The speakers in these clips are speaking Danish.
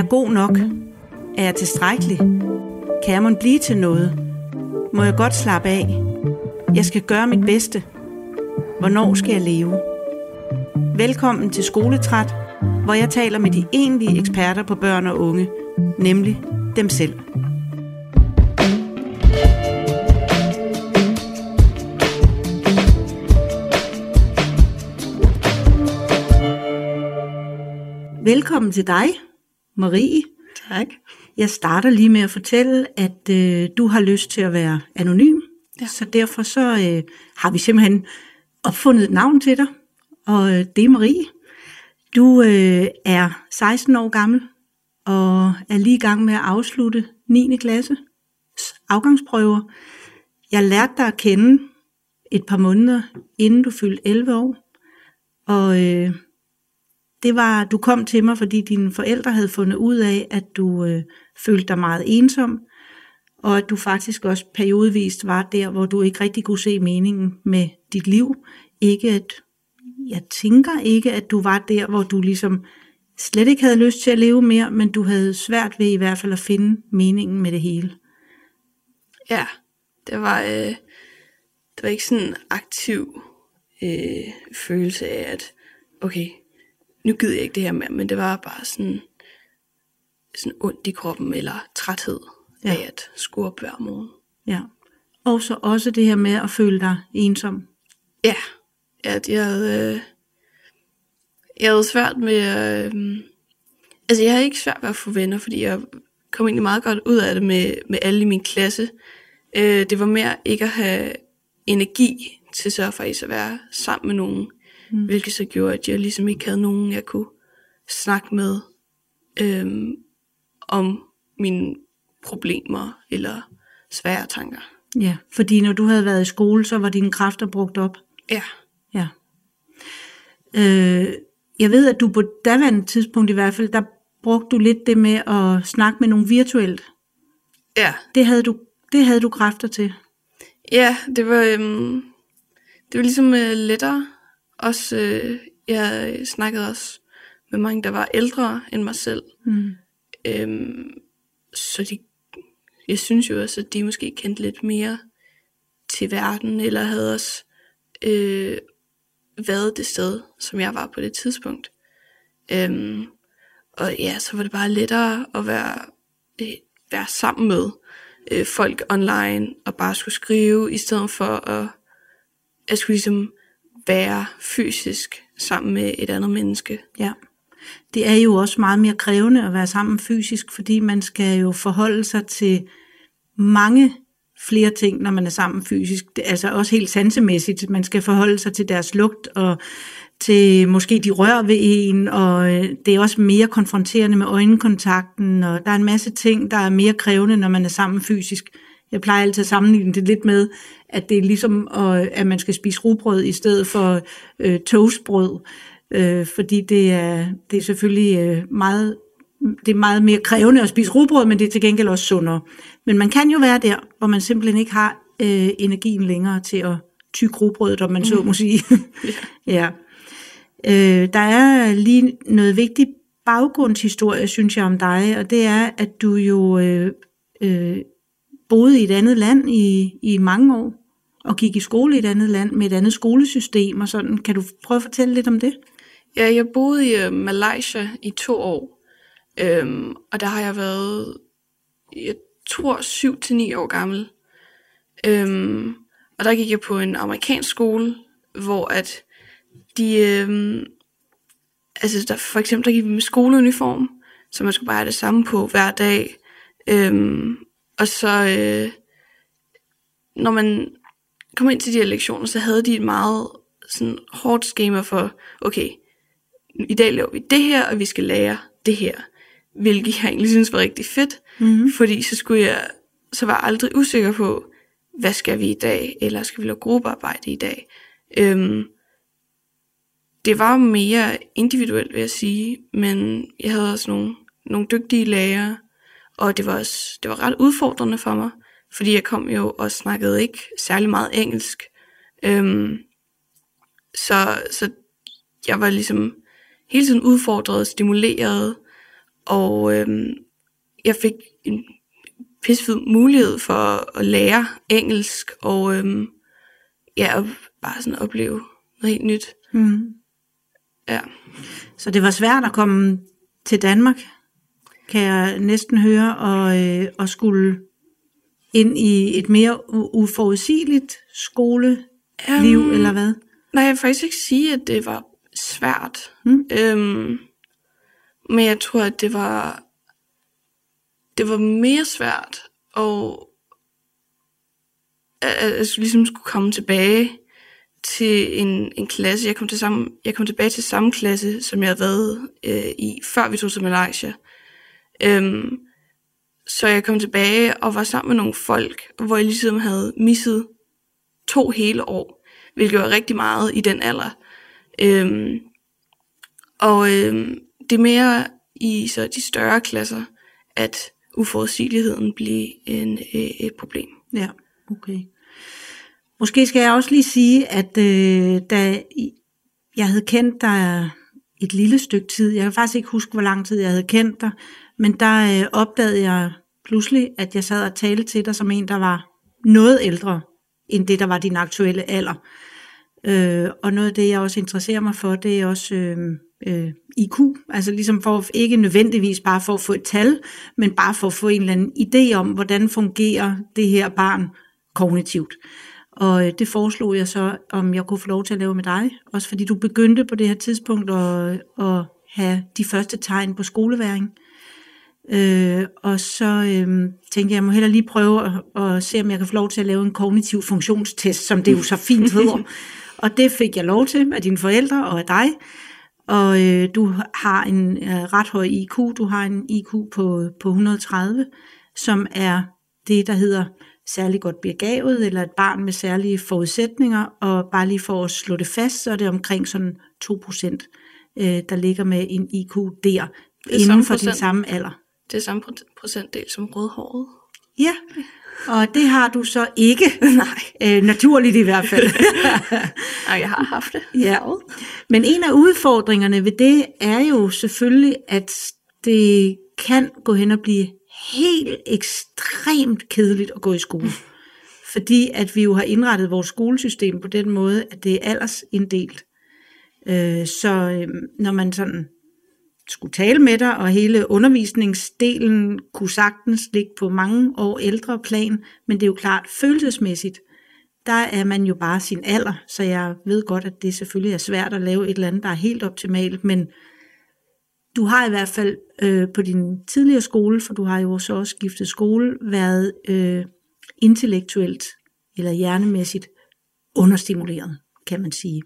jeg god nok? Er jeg tilstrækkelig? Kan jeg må blive til noget? Må jeg godt slappe af? Jeg skal gøre mit bedste. Hvornår skal jeg leve? Velkommen til Skoletræt, hvor jeg taler med de egentlige eksperter på børn og unge, nemlig dem selv. Velkommen til dig, Marie. Tak. Jeg starter lige med at fortælle, at øh, du har lyst til at være anonym. Ja. Så derfor så øh, har vi simpelthen opfundet et navn til dig, og øh, det er Marie. Du øh, er 16 år gammel og er lige i gang med at afslutte 9. klasse afgangsprøver. Jeg lærte dig at kende et par måneder, inden du fyldte 11 år. Og øh, det var, du kom til mig, fordi dine forældre havde fundet ud af, at du øh, følte dig meget ensom, og at du faktisk også periodevist var der, hvor du ikke rigtig kunne se meningen med dit liv. Ikke at, jeg tænker ikke, at du var der, hvor du ligesom slet ikke havde lyst til at leve mere, men du havde svært ved i hvert fald at finde meningen med det hele. Ja, det var, øh, det var ikke sådan en aktiv øh, følelse af, at okay, nu gider jeg ikke det her mere, men det var bare sådan, sådan ondt i kroppen, eller træthed ja. Af at skulle op hver morgen. Ja. Og så også det her med at føle dig ensom. Ja, at jeg havde, øh, jeg havde svært med, øh, altså jeg havde ikke svært ved at få venner, fordi jeg kom egentlig meget godt ud af det med, med alle i min klasse. Øh, det var mere ikke at have energi til så faktisk at være sammen med nogen, mm. hvilket så gjorde, at jeg ligesom ikke havde nogen, jeg kunne snakke med øh, om mine problemer eller svære tanker. Ja, fordi når du havde været i skole, så var dine kræfter brugt op. Ja, Ja. Øh, jeg ved, at du på daværende tidspunkt i hvert fald, der brugte du lidt det med at snakke med nogen virtuelt. ja, Det havde du, det havde du kræfter til. Ja, det var, øhm, det var ligesom øh, lettere. Også, øh, jeg snakkede også med mange, der var ældre end mig selv. Mm. Øhm, så de, jeg synes jo også, at de måske kendte lidt mere til verden, eller havde også øh, været det sted, som jeg var på det tidspunkt. Øhm, og ja, så var det bare lettere at være, øh, være sammen med øh, folk online, og bare skulle skrive, i stedet for at, at skulle ligesom være fysisk sammen med et andet menneske. Ja. Det er jo også meget mere krævende at være sammen fysisk, fordi man skal jo forholde sig til mange flere ting, når man er sammen fysisk. Det, er altså også helt sansemæssigt. Man skal forholde sig til deres lugt og til måske de rør ved en, og øh, det er også mere konfronterende med øjenkontakten, og der er en masse ting, der er mere krævende, når man er sammen fysisk. Jeg plejer altid at sammenligne det lidt med, at det er ligesom, øh, at man skal spise rugbrød i stedet for øh, toastbrød, øh, fordi det er, det er selvfølgelig øh, meget det er meget mere krævende at spise rugbrød, men det er til gengæld også sundere. Men man kan jo være der, hvor man simpelthen ikke har øh, energien længere til at tykke rugbrødet, om man så må sige. ja. Øh, der er lige noget vigtigt baggrundshistorie, synes jeg, om dig, og det er, at du jo øh, øh, boede i et andet land i, i mange år, og gik i skole i et andet land med et andet skolesystem og sådan. Kan du prøve at fortælle lidt om det? Ja, jeg boede i øh, Malaysia i to år, øhm, og der har jeg været, jeg tror, 7 til ni år gammel. Øhm, og der gik jeg på en amerikansk skole, hvor at de, øhm, altså der, for eksempel der gik vi med skoleuniform, så man skulle bare have det samme på hver dag. Øhm, og så, øh, når man kom ind til de her lektioner, så havde de et meget sådan hårdt schema for, okay, i dag laver vi det her, og vi skal lære det her. Hvilket jeg egentlig synes var rigtig fedt, Mm-hmm. fordi så skulle jeg, så var jeg aldrig usikker på, hvad skal vi i dag, eller skal vi lave gruppearbejde i dag. Øhm, det var mere individuelt, vil jeg sige, men jeg havde også nogle, nogle dygtige lærere, og det var, også, det var ret udfordrende for mig, fordi jeg kom jo og snakkede ikke særlig meget engelsk. Øhm, så, så jeg var ligesom hele tiden udfordret, stimuleret, Og øhm, jeg fik en pissefed mulighed for at lære engelsk, og øhm, ja, og bare sådan opleve noget helt nyt. Mm. Ja. Så det var svært at komme til Danmark, kan jeg næsten høre, og, øh, og skulle ind i et mere uforudsigeligt skoleliv, Øhm, eller hvad? Nej, jeg vil faktisk ikke sige, at det var svært. Mm. Øhm, men jeg tror, at det var det var mere svært at, at, at jeg ligesom skulle komme tilbage til en, en klasse. Jeg kom, til samme, jeg kom tilbage til samme klasse, som jeg havde været øh, i, før vi tog til Malaysia. Øhm, så jeg kom tilbage og var sammen med nogle folk, hvor jeg ligesom havde misset to hele år, hvilket var rigtig meget i den alder. Øhm, og øhm, det er mere i så de større klasser, at uforudsigeligheden bliver en, øh, et problem. Ja, okay. Måske skal jeg også lige sige, at øh, da jeg havde kendt dig et lille stykke tid, jeg kan faktisk ikke huske, hvor lang tid jeg havde kendt dig, men der øh, opdagede jeg pludselig, at jeg sad og talte til dig som en, der var noget ældre end det, der var din aktuelle alder. Øh, og noget af det, jeg også interesserer mig for, det er også øhm, øh, øh, IQ. Altså ligesom for ikke nødvendigvis bare for at få et tal, men bare for at få en eller anden idé om, hvordan fungerer det her barn kognitivt. Og øh, det foreslog jeg så, om jeg kunne få lov til at lave med dig. Også fordi du begyndte på det her tidspunkt at, at have de første tegn på skoleværing. Øh, og så øh, tænkte jeg, jeg må hellere lige prøve at, at se, om jeg kan få lov til at lave en kognitiv funktionstest, som det jo så fint hedder. og det fik jeg lov til af dine forældre og af dig. Og øh, du har en øh, ret høj IQ. Du har en IQ på, på 130, som er det, der hedder særlig godt begavet, eller et barn med særlige forudsætninger. Og bare lige for at slå det fast, så er det omkring sådan 2%, øh, der ligger med en IQ der, inden for din procent. samme alder. Det er samme pro- procentdel som rødhåret. Ja, og det har du så ikke. Nej. Øh, naturligt i hvert fald. Nej, jeg har haft det. Ja. Men en af udfordringerne ved det er jo selvfølgelig, at det kan gå hen og blive helt ekstremt kedeligt at gå i skole. Fordi at vi jo har indrettet vores skolesystem på den måde, at det er aldersinddelt. Øh, så øh, når man sådan skulle tale med dig, og hele undervisningsdelen kunne sagtens ligge på mange år ældre plan, men det er jo klart følelsesmæssigt, der er man jo bare sin alder, så jeg ved godt, at det selvfølgelig er svært at lave et eller andet, der er helt optimalt, men du har i hvert fald øh, på din tidligere skole, for du har jo så også skiftet skole, været øh, intellektuelt eller hjernemæssigt understimuleret, kan man sige.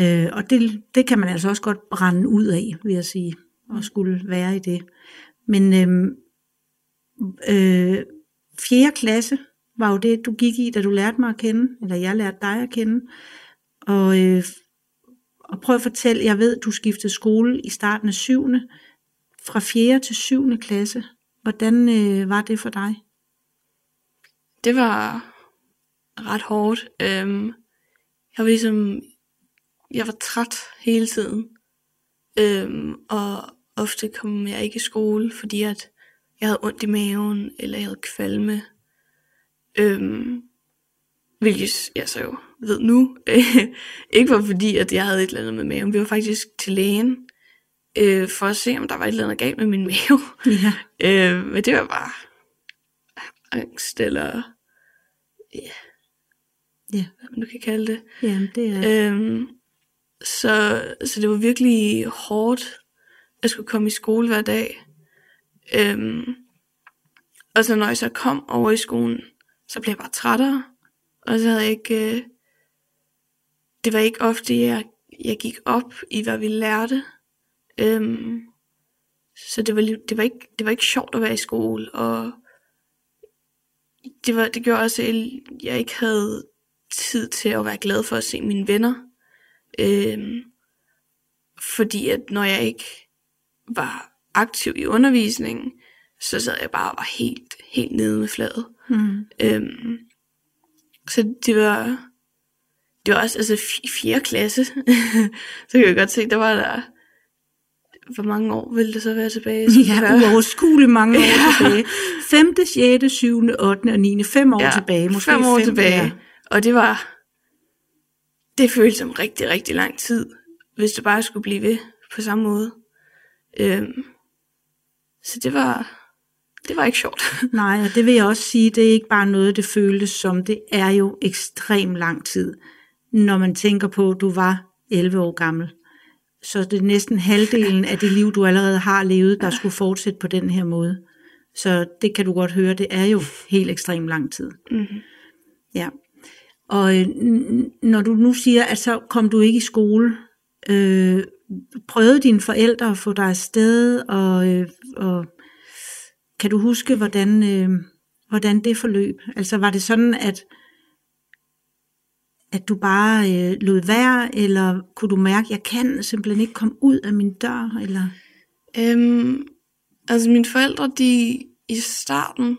Øh, og det, det kan man altså også godt brænde ud af, vil jeg sige, og skulle være i det. Men øh, øh, fjerde klasse var jo det, du gik i, da du lærte mig at kende, eller jeg lærte dig at kende. Og, øh, og prøv at fortælle, jeg ved, du skiftede skole i starten af 7. fra 4. til 7. klasse. Hvordan øh, var det for dig? Det var ret hårdt. Øhm, jeg var ligesom, jeg var træt hele tiden. Øhm, og ofte kom jeg ikke i skole, fordi at jeg havde ondt i maven, eller jeg havde kvalme. Øhm, hvilket jeg så jo ved nu, ikke var fordi, at jeg havde et eller andet med maven. Vi var faktisk til lægen, øh, for at se, om der var et eller andet galt med min mave. Ja. Øh, men det var bare angst, eller ja, Ja, hvad man nu kan kalde det. jamen det er... Øhm, så, så det var virkelig hårdt at skulle komme i skole hver dag. Øhm, og så når jeg så kom over i skolen, så blev jeg bare trættere. Og så havde jeg ikke... Øh, det var ikke ofte, jeg, jeg gik op i, hvad vi lærte. Øhm, så det var, det, var ikke, det var ikke sjovt at være i skole. Og det, var, det gjorde også, at jeg ikke havde tid til at være glad for at se mine venner. Øhm, fordi at når jeg ikke var aktiv i undervisningen, så sad jeg bare og var helt, helt nede med fladet. Mm. Øhm, så det var, det var også, altså i fjerde klasse, så kan jeg godt se, der var der hvor mange år ville det så være tilbage? Så Ja, uoverskueligt mange år tilbage. 5., 6., 7., 8. og 9. Fem år tilbage. Måske fem år tilbage. Ja. Og det var, det føltes som rigtig, rigtig lang tid, hvis det bare skulle blive ved på samme måde. Øhm, så det var, det var ikke sjovt. Nej, og det vil jeg også sige, det er ikke bare noget, det føltes som. Det er jo ekstrem lang tid, når man tænker på, at du var 11 år gammel. Så det er næsten halvdelen af det liv, du allerede har levet, der skulle fortsætte på den her måde. Så det kan du godt høre, det er jo helt ekstrem lang tid. Mm-hmm. Ja. Og øh, når du nu siger, at så kom du ikke i skole, øh, prøvede dine forældre at få dig afsted, og, øh, og kan du huske, hvordan, øh, hvordan det forløb? Altså var det sådan, at, at du bare øh, lod være, eller kunne du mærke, at jeg kan simpelthen ikke komme ud af min dør? Eller? Øhm, altså mine forældre, de i starten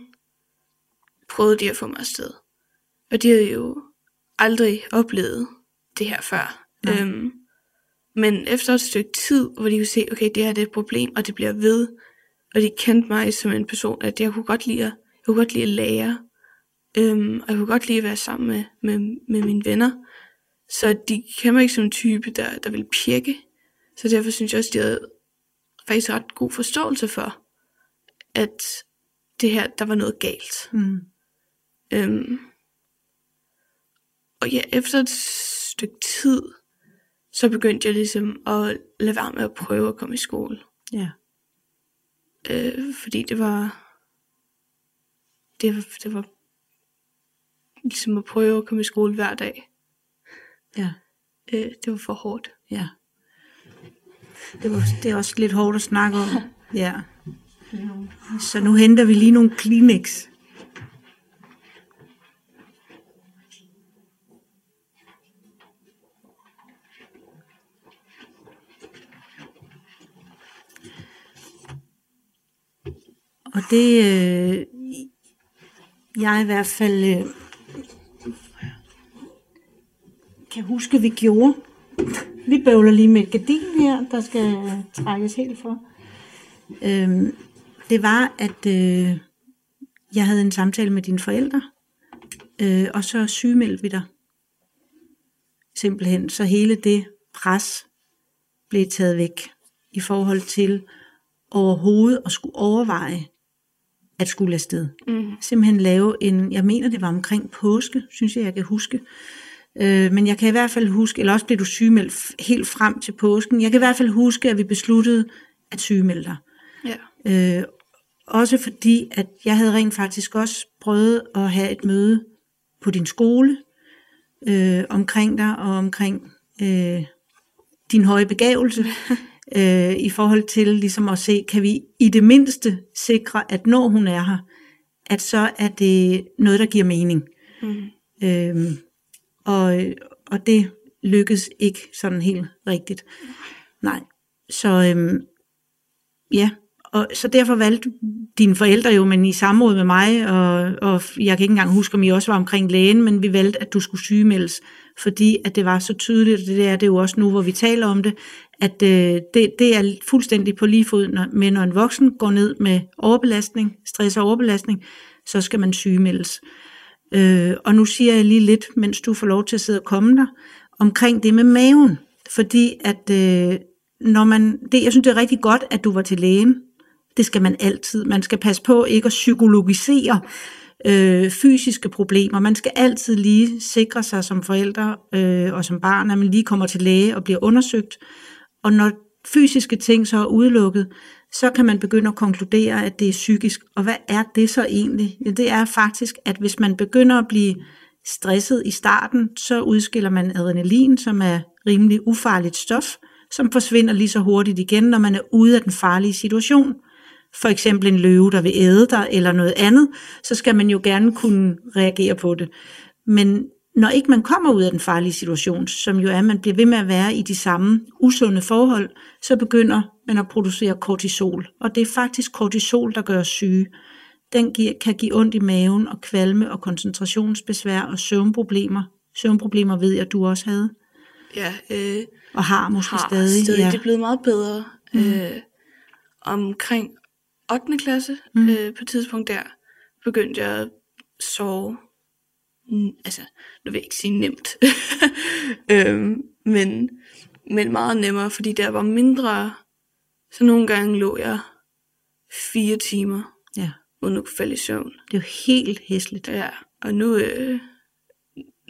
prøvede de at få mig afsted. Og de havde jo aldrig oplevet det her før. Nej. Øhm, men efter et stykke tid, hvor de kunne se, okay, det her det er et problem, og det bliver ved, og de kendte mig som en person, at jeg kunne godt lide at, jeg kunne godt lide at lære, øhm, og jeg kunne godt lide at være sammen med, med, med mine venner. Så de kender mig ikke som en type, der, der vil pirke. Så derfor synes jeg også, de havde faktisk ret god forståelse for, at det her, der var noget galt. Mm. Øhm, og ja, efter et stykke tid, så begyndte jeg ligesom at lade være med at prøve at komme i skole. Ja. Øh, fordi det var, det var, det var ligesom at prøve at komme i skole hver dag. Ja. Øh, det var for hårdt. Ja. Det, var, det er også lidt hårdt at snakke om. Ja. Så nu henter vi lige nogle Kleenex. Og det, øh, jeg i hvert fald øh, kan huske, vi gjorde, vi bøvler lige med et gardin her, der skal trækkes helt for. Øhm, det var, at øh, jeg havde en samtale med dine forældre, øh, og så sygemeldte vi dig. Simpelthen, så hele det pres blev taget væk i forhold til overhovedet at skulle overveje at skulle afsted. Mm. Simpelthen lave en, jeg mener det var omkring påske, synes jeg, jeg kan huske, Øh, men jeg kan i hvert fald huske, eller også blev du sygemeldt helt frem til påsken. Jeg kan i hvert fald huske, at vi besluttede at sygemelde dig. Ja. Øh, også fordi, at jeg havde rent faktisk også prøvet at have et møde på din skole øh, omkring dig og omkring øh, din høje begævelse. øh, I forhold til ligesom at se, kan vi i det mindste sikre, at når hun er her, at så er det noget, der giver mening. Mm. Øhm, og, og det lykkedes ikke sådan helt rigtigt. Nej. Så øhm, ja, og så derfor valgte dine forældre jo, men i samråd med mig, og, og jeg kan ikke engang huske, om I også var omkring lægen, men vi valgte, at du skulle sygemeldes, fordi at det var så tydeligt, og det er det jo også nu, hvor vi taler om det, at øh, det, det er fuldstændig på lige fod når, med, når en voksen går ned med overbelastning, stress og overbelastning, så skal man sygemeldes. Øh, og nu siger jeg lige lidt, mens du får lov til at sidde og komme der, omkring det med maven. Fordi at øh, når man, det, jeg synes det er rigtig godt, at du var til lægen. Det skal man altid. Man skal passe på ikke at psykologisere øh, fysiske problemer. Man skal altid lige sikre sig som forældre øh, og som barn, at man lige kommer til læge og bliver undersøgt. Og når fysiske ting så er udelukket, så kan man begynde at konkludere, at det er psykisk. Og hvad er det så egentlig? Ja, det er faktisk, at hvis man begynder at blive stresset i starten, så udskiller man adrenalin, som er rimelig ufarligt stof, som forsvinder lige så hurtigt igen, når man er ude af den farlige situation. For eksempel en løve, der vil æde dig, eller noget andet, så skal man jo gerne kunne reagere på det. Men når ikke man kommer ud af den farlige situation, som jo er, at man bliver ved med at være i de samme usunde forhold, så begynder man at producere kortisol. Og det er faktisk kortisol, der gør os syge. Den giver, kan give ondt i maven og kvalme og koncentrationsbesvær og søvnproblemer. Søvnproblemer ved jeg, at du også havde Ja, øh, og har måske har stadig. stadig. Ja. Det er blevet meget bedre. Mm. Øh, omkring 8. klasse, mm. øh, på et tidspunkt der, begyndte jeg at sove. Mm, altså, nu vil jeg ikke sige nemt. øhm, men, men meget nemmere, fordi der var mindre, så nogle gange lå jeg fire timer, Ja. uden at kunne falde i søvn. Det er jo helt hæsligt. Ja, og nu, øh,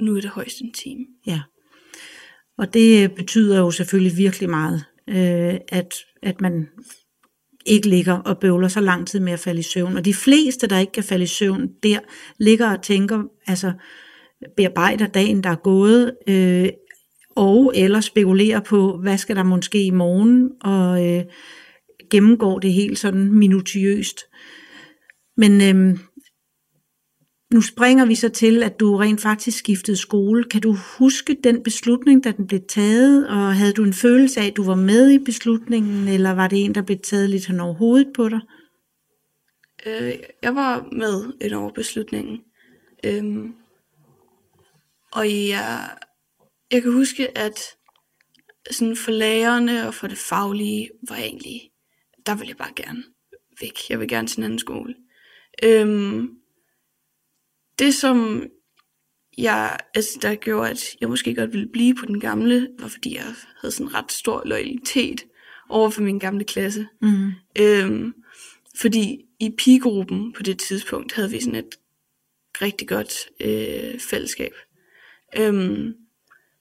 nu er det højst en time. Ja. Og det betyder jo selvfølgelig virkelig meget, øh, at, at man ikke ligger og bøvler så lang tid med at falde i søvn. Og de fleste, der ikke kan falde i søvn, der ligger og tænker, altså bearbejder dagen, der er gået, øh, og eller spekulerer på, hvad skal der måske i morgen, og øh, gennemgår det helt sådan minutiøst. Men øh, nu springer vi så til, at du rent faktisk skiftede skole. Kan du huske den beslutning, da den blev taget, og havde du en følelse af, at du var med i beslutningen, eller var det en, der blev taget lidt hen over hovedet på dig? Øh, jeg var med ind over beslutningen. Øhm, og jeg, jeg kan huske, at sådan for lærerne og for det faglige var jeg egentlig, der ville jeg bare gerne væk. Jeg vil gerne til en anden skole. Øhm, det som jeg, altså, der gjorde, at jeg måske godt ville blive på den gamle, var fordi jeg havde sådan ret stor loyalitet over for min gamle klasse. Mm. Øhm, fordi i pigegruppen på det tidspunkt havde vi sådan et rigtig godt øh, fællesskab. Øhm,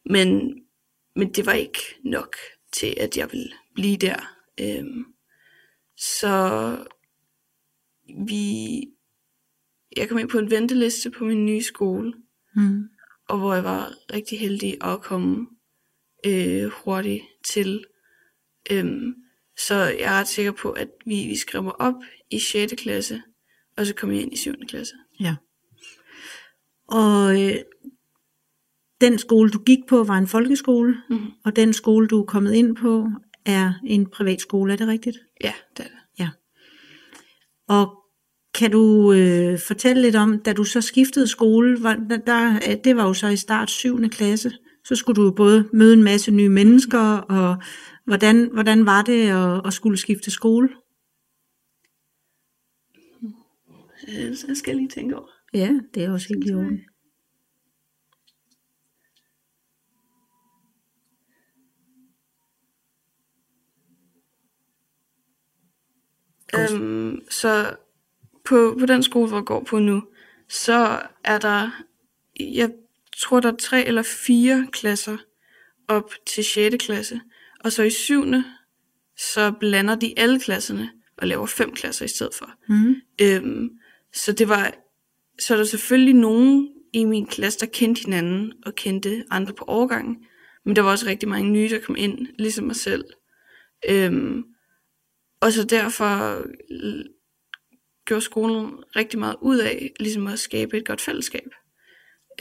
men, men det var ikke nok til, at jeg ville blive der. Øhm, så vi, jeg kom ind på en venteliste på min nye skole, Mm. og hvor jeg var rigtig heldig at komme øh, hurtigt til. Øhm, så jeg er ret sikker på, at vi, vi skrev mig op i 6. klasse, og så kom jeg ind i 7. klasse. Ja. Og øh, den skole, du gik på, var en folkeskole, Mhm. og den skole, du er kommet ind på, er en privatskole, er det rigtigt? Ja, det er det. Og kan du øh, fortælle lidt om, da du så skiftede skole, var, der, der, det var jo så i start 7. klasse, så skulle du jo både møde en masse nye mennesker, og hvordan, hvordan var det at, at skulle skifte skole? Øh, så skal jeg lige tænke over. Ja, det er også helt i orden. Øhm, så på, på den skole, hvor jeg går på nu, så er der, jeg tror, der er tre eller fire klasser op til 6. klasse. Og så i 7. så blander de alle klasserne og laver fem klasser i stedet for. Mm. Øhm, så det var, så er der selvfølgelig nogen i min klasse, der kendte hinanden og kendte andre på årgangen. Men der var også rigtig mange nye, der kom ind, ligesom mig selv. Øhm, og så derfor gjorde skolen rigtig meget ud af, ligesom at skabe et godt fællesskab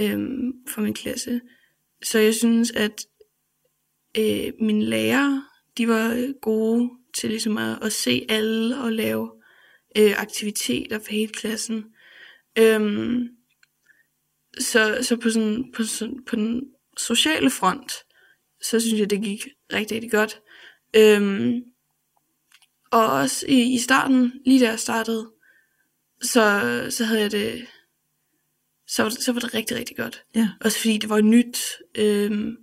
øhm, for min klasse. Så jeg synes, at øh, mine lærere, de var gode til ligesom at, at se alle og lave øh, aktiviteter for hele klassen. Øhm, så, så på, sådan, på, sådan, på den sociale front, så synes jeg, det gik rigtig, rigtig godt. Øhm, og også i, i starten, lige da jeg startede, så, så havde jeg det, så, var det- så var det rigtig, rigtig godt. Ja. Også fordi det var nyt. Øhm,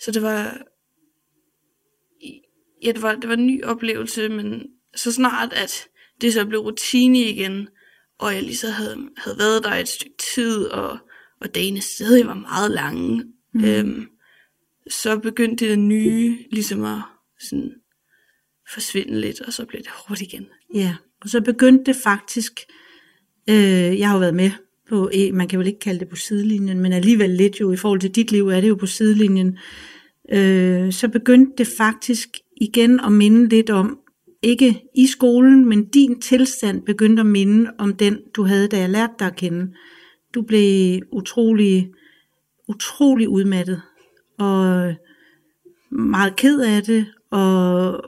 så det var, ja, det var, det var en ny oplevelse, men så snart, at det så blev rutine igen, og jeg lige så havde, havde været der et stykke tid, og, og dagene stadig var meget lange, mm. øhm, så begyndte det nye ligesom at sådan, forsvinde lidt, og så blev det hårdt igen. Ja, og så begyndte det faktisk, øh, jeg har jo været med på, e, man kan vel ikke kalde det på sidelinjen, men alligevel lidt jo, i forhold til dit liv er det jo på sidelinjen, øh, så begyndte det faktisk igen at minde lidt om, ikke i skolen, men din tilstand begyndte at minde om den, du havde, da jeg lærte dig at kende. Du blev utrolig, utrolig udmattet, og meget ked af det, og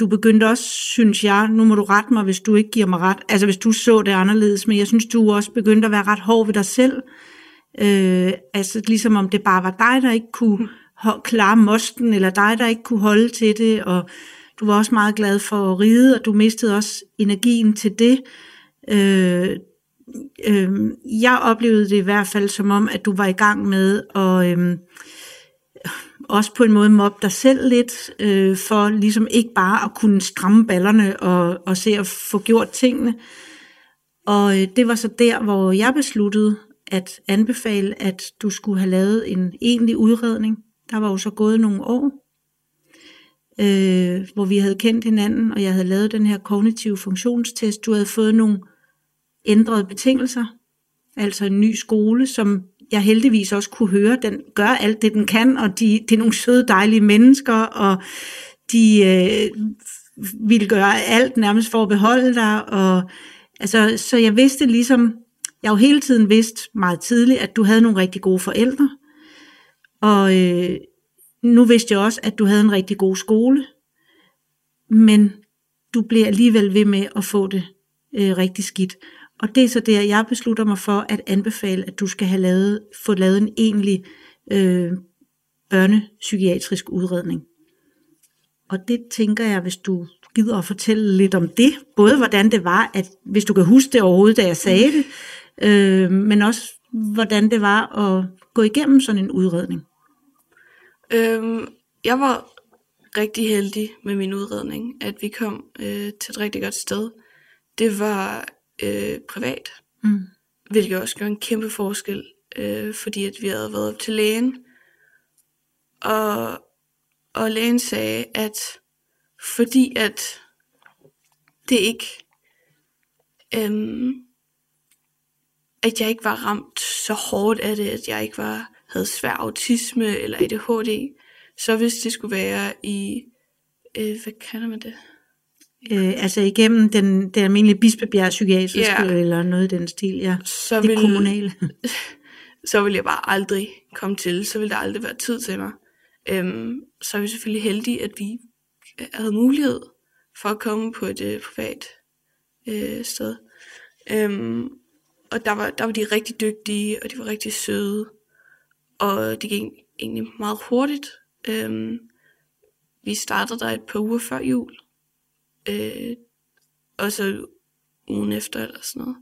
du begyndte også, synes jeg, nu må du rette mig, hvis du ikke giver mig ret, altså hvis du så det anderledes, men jeg synes, du også begyndte at være ret hård ved dig selv. Øh, altså ligesom om det bare var dig, der ikke kunne ho- klare mosten, eller dig, der ikke kunne holde til det, og Du var også meget glad for at ride, og du mistede også energien til det. Øh, øh, jeg oplevede det i hvert fald som om, at du var i gang med at øh, også på en måde mobbe dig selv lidt, øh, for ligesom ikke bare at kunne stramme ballerne og, og se at få gjort tingene. Og øh, det var så der, hvor jeg besluttede at anbefale, at du skulle have lavet en egentlig udredning. Der var jo så gået nogle år, øh, hvor vi havde kendt hinanden, og jeg havde lavet den her kognitive funktionstest. Du havde fået nogle ændrede betingelser, altså en ny skole, som jeg heldigvis også kunne høre, den gør alt det, den kan, og de, det er nogle søde, dejlige mennesker, og de øh, ville gøre alt nærmest for at beholde dig, og altså, så jeg vidste ligesom, jeg jo hele tiden vidste meget tidligt, at du havde nogle rigtig gode forældre, og øh, nu vidste jeg også, at du havde en rigtig god skole, men du bliver alligevel ved med at få det øh, rigtig skidt. Og det er så det, jeg beslutter mig for at anbefale, at du skal have lavet, få lavet en egentlig øh, børnepsykiatrisk udredning. Og det tænker jeg, hvis du gider at fortælle lidt om det, både hvordan det var, at hvis du kan huske det overhovedet, da jeg sagde det, øh, men også hvordan det var at gå igennem sådan en udredning. Øhm, jeg var rigtig heldig med min udredning, at vi kom øh, til et rigtig godt sted. Det var øh, privat, Mm. hvilket også gør en kæmpe forskel, øh, fordi at vi havde været op til lægen, og, og lægen sagde, at fordi at det ikke, øhm, at jeg ikke var ramt så hårdt af det, at jeg ikke var havde svær autisme eller ADHD, så hvis det skulle være i, øh, hvad kalder man det? Øh, altså igennem den, den almindelige Bispebjerg psykiatriske, Ja. eller noget i den stil, ja. Så Det ville, kommunale. så ville jeg bare aldrig komme til, så ville der aldrig være tid til mig. Øhm, så er vi selvfølgelig heldige, at vi havde mulighed for at komme på et øh, privat øh, sted. Øhm, og der var, der var de rigtig dygtige, og de var rigtig søde. Og det gik egentlig meget hurtigt. Øhm, vi startede der et par uger før jul. Øh, og så ugen efter eller sådan noget.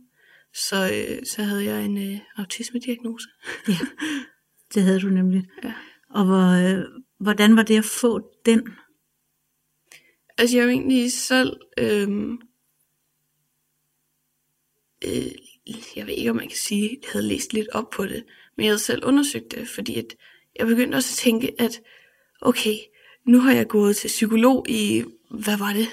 Så, øh, så havde jeg en øh, autisme-diagnose. Ja, det havde du nemlig. Ja. Og hvor, øh, hvordan var det at få den? Altså jeg jo egentlig selv, øhm, øh, jeg ved ikke om man kan sige, jeg havde læst lidt op på det, men jeg havde selv undersøgt det, fordi at jeg begyndte også at tænke, at okay, nu har jeg gået til psykolog i, hvad var det?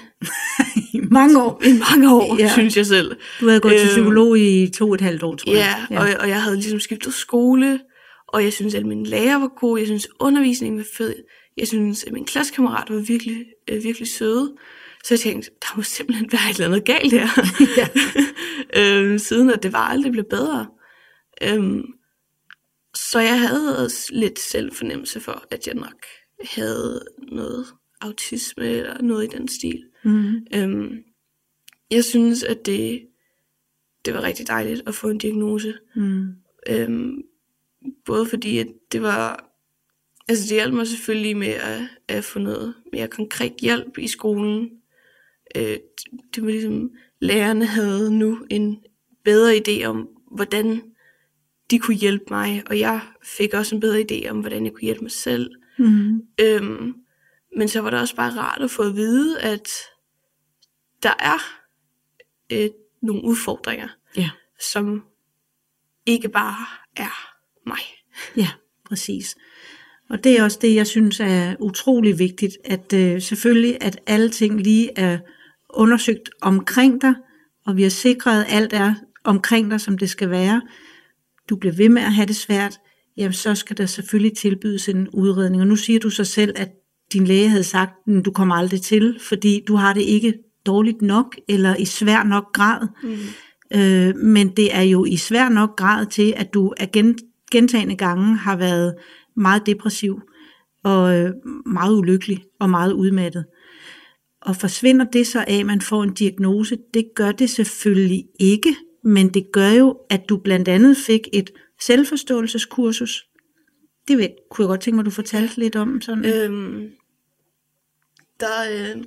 I mange år. I mange år, Ja. ja. synes jeg selv. Du havde gået til Øhm, psykolog i to og et halvt år, tror Ja, jeg. Og, og jeg havde ligesom skiftet skole, og jeg synes, at min lærer var god, jeg synes, undervisningen var fed, jeg synes, at min klassekammerater var virkelig, øh, virkelig søde. Så jeg tænkte, der må simpelthen være et eller andet galt her. Ja. øhm, siden at det var aldrig blevet bedre. Øhm, så jeg havde også lidt selvfornemmelse for, at jeg nok havde noget autisme eller noget i den stil. Mm. Øhm, jeg synes, at det, det var rigtig dejligt at få en diagnose. Mm. Øhm, både fordi, at det var... Altså, det hjalp mig selvfølgelig med at, at få noget mere konkret hjælp i skolen. Øh, det var ligesom, lærerne havde nu en bedre idé om, hvordan de kunne hjælpe mig, og jeg fik også en bedre idé om, hvordan jeg kunne hjælpe mig selv. Mm. Øhm, men så var det også bare rart at få at vide, at der er øh, nogle udfordringer, Ja. som ikke bare er mig. Ja, præcis. Og det er også det, jeg synes er utrolig vigtigt, at øh, selvfølgelig, at alle ting lige er undersøgt omkring dig, og vi har sikret, at alt er omkring dig, som det skal være. Du bliver ved med at have det svært, jamen så skal der selvfølgelig tilbydes en udredning. Og nu siger du så selv, at din læge havde sagt, at du kommer aldrig til, fordi du har det ikke dårligt nok, eller i svær nok grad. Mm. Øh, men det er jo i svær nok grad til, at du af gen, gentagende gange har været meget depressiv, og øh, meget ulykkelig, og meget udmattet. Og forsvinder det så af, at man får en diagnose? Det gør det selvfølgelig ikke, men det gør jo, at du blandt andet fik et selvforståelseskursus. Det ved, kunne jeg godt tænke mig, at du fortalte lidt om. Sådan. Øhm, der, øh,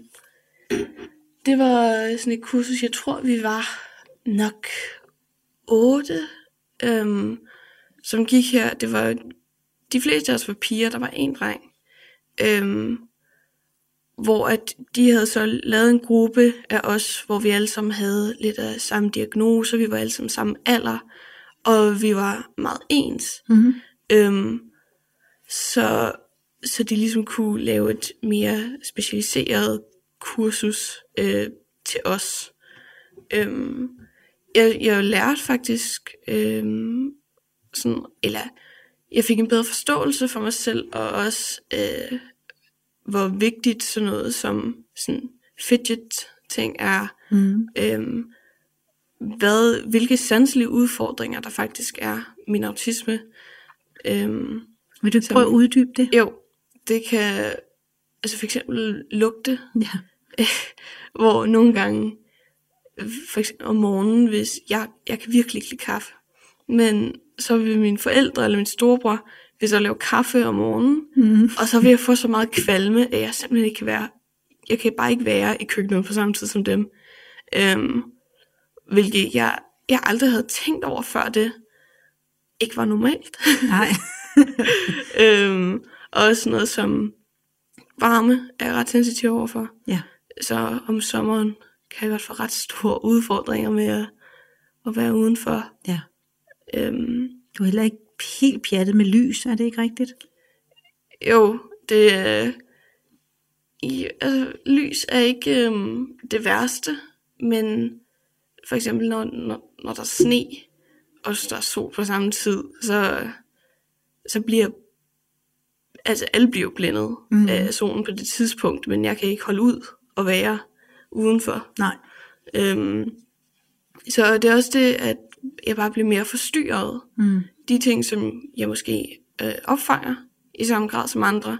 det var sådan et kursus, jeg tror vi var nok otte, øhm, som gik her. Det var, de fleste af os var piger, der var en dreng. Øhm, hvor at de havde så lavet en gruppe af os, hvor vi alle sammen havde lidt af samme diagnose, vi var alle sammen samme alder, og vi var meget ens. Mm-hmm. Øhm, så, så de ligesom kunne lave et mere specialiseret kursus øh, til os. Øhm, jeg, jeg lærte faktisk, øhm, sådan, eller jeg fik en bedre forståelse for mig selv, og også øh, hvor vigtigt sådan noget som sådan fidget ting er. Mm. Øhm, hvad, hvilke sanselige udfordringer der faktisk er min autisme. Øhm, Vil du ikke Som- prøve at uddybe det? jo, det kan altså for eksempel lugte, Ja. hvor nogle gange, for eksempel om morgenen, hvis jeg, jeg kan virkelig ikke lide kaffe, men så vil mine forældre eller min storebror, hvis jeg laver kaffe om morgenen, Mm. og så vil jeg få så meget kvalme, at jeg simpelthen ikke kan være, jeg kan bare ikke være i køkkenet på samme tid som dem. Øhm, hvilket jeg, jeg aldrig havde tænkt over før det ikke var normalt. Nej. øhm, og også noget som varme er jeg ret sensitiv overfor. Ja. Så om sommeren kan jeg godt få ret store udfordringer med at, at være udenfor. ja. Øhm, Du er heller ikke helt pjattet med lys, er det ikke rigtigt? jo, det er... I, altså, lys er ikke øhm, det værste, men for eksempel når, når, når der er sne, og der er sol på samme tid, så, så bliver altså alle bliver blændet mm. af solen på det tidspunkt, men jeg kan ikke holde ud og være udenfor. Nej. Øhm, så det er også det, at jeg bare bliver mere forstyrret. Mm. De ting, som jeg måske øh, opfanger i samme grad som andre,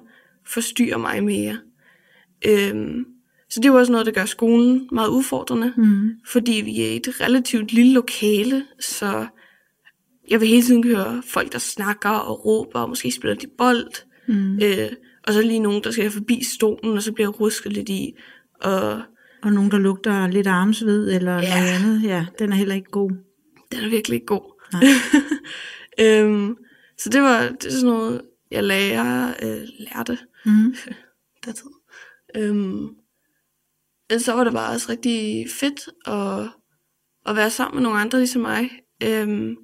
forstyrrer mig mere. Øhm, så det er jo også noget, der gør skolen meget udfordrende, Mm. fordi vi er i et relativt lille lokale, så jeg vil hele tiden høre folk, der snakker og råber, og måske spiller de bold, Mm. øh, og så lige nogen, der skal forbi stolen, og så bliver rusket lidt i, og Og nogen, der lugter lidt armsved eller Ja. noget andet. Ja, den er heller ikke god. den er virkelig ikke god. Nej. øhm, så det var, det er sådan noget, jeg lærer, øh, lærte Mm. dertid. Øhm, men så var det bare også rigtig fedt at, at være sammen med nogle andre ligesom mig. Øhm,